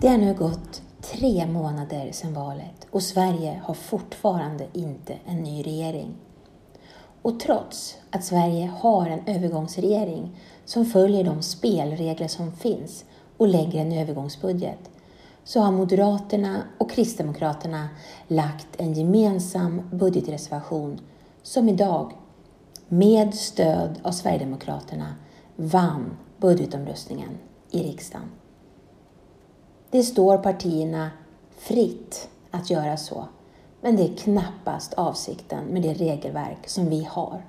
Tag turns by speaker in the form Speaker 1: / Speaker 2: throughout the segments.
Speaker 1: Det har nu gått tre månader sedan valet och Sverige har fortfarande inte en ny regering. Och trots att Sverige har en övergångsregering som följer de spelregler som finns och lägger en övergångsbudget så har Moderaterna och Kristdemokraterna lagt en gemensam budgetreservation som idag, med stöd av Sverigedemokraterna, vann budgetomröstningen i riksdagen. Det står partierna fritt att göra så, men det är knappast avsikten med det regelverk som vi har.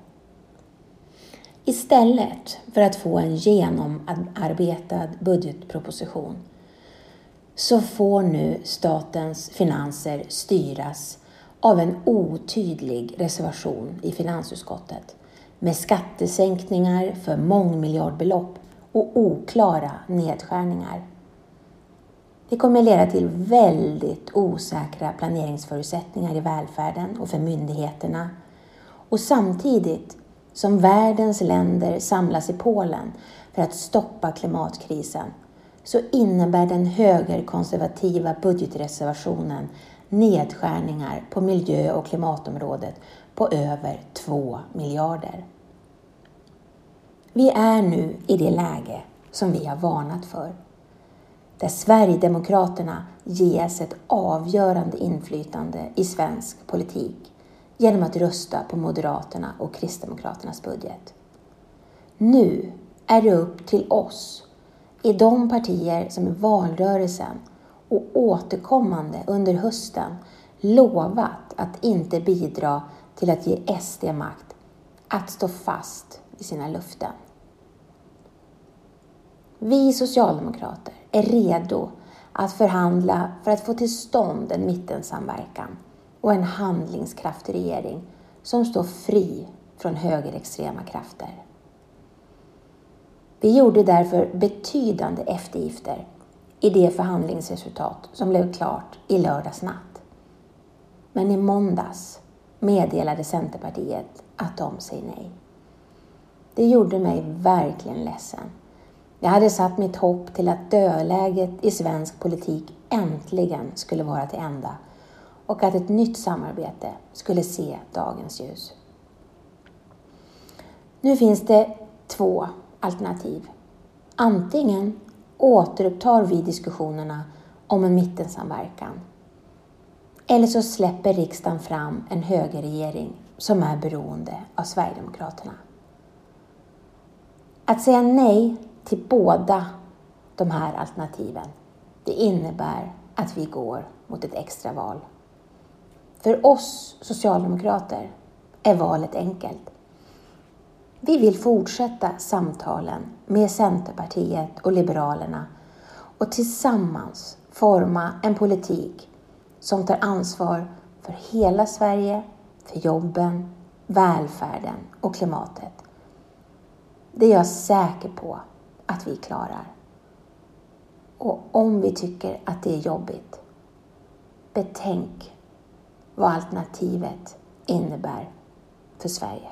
Speaker 1: Istället för att få en genomarbetad budgetproposition så får nu statens finanser styras av en otydlig reservation i finansutskottet med skattesänkningar för mångmiljardbelopp och oklara nedskärningar. Det kommer leda till väldigt osäkra planeringsförutsättningar i välfärden och för myndigheterna. Och samtidigt som världens länder samlas i Polen för att stoppa klimatkrisen så innebär den högerkonservativa budgetreservationen nedskärningar på miljö och klimatområdet på över 2 miljarder. Vi är nu i det läge som vi har varnat för. Där Sverigedemokraterna ges ett avgörande inflytande i svensk politik genom att rösta på Moderaterna och Kristdemokraternas budget. Nu är det upp till oss i de partier som i valrörelsen och återkommande under hösten lovat att inte bidra till att ge SD makt att stå fast vid sina löften. Vi socialdemokrater är redo att förhandla för att få till stånd en mittensamverkan och en handlingskraftig regering som står fri från högerextrema krafter. Vi gjorde därför betydande eftergifter i det förhandlingsresultat som blev klart i lördags natt. Men i måndags meddelade Centerpartiet att de säger nej. Det gjorde mig verkligen ledsen. Jag hade satt mitt hopp till att dödläget i svensk politik äntligen skulle vara till ända och att ett nytt samarbete skulle se dagens ljus. Nu finns det två alternativ. Antingen återupptar vi diskussionerna om en mittensamverkan. Eller så släpper riksdagen fram en högerregering som är beroende av Sverigedemokraterna. Att säga nej till båda de här alternativen, det innebär att vi går mot ett extra val. För oss socialdemokrater är valet enkelt. Vi vill fortsätta samtalen med Centerpartiet och Liberalerna och tillsammans forma en politik som tar ansvar för hela Sverige, för jobben, välfärden och klimatet. Det är jag säker på att vi klarar. Och om vi tycker att det är jobbigt, betänk vad alternativet innebär för Sverige.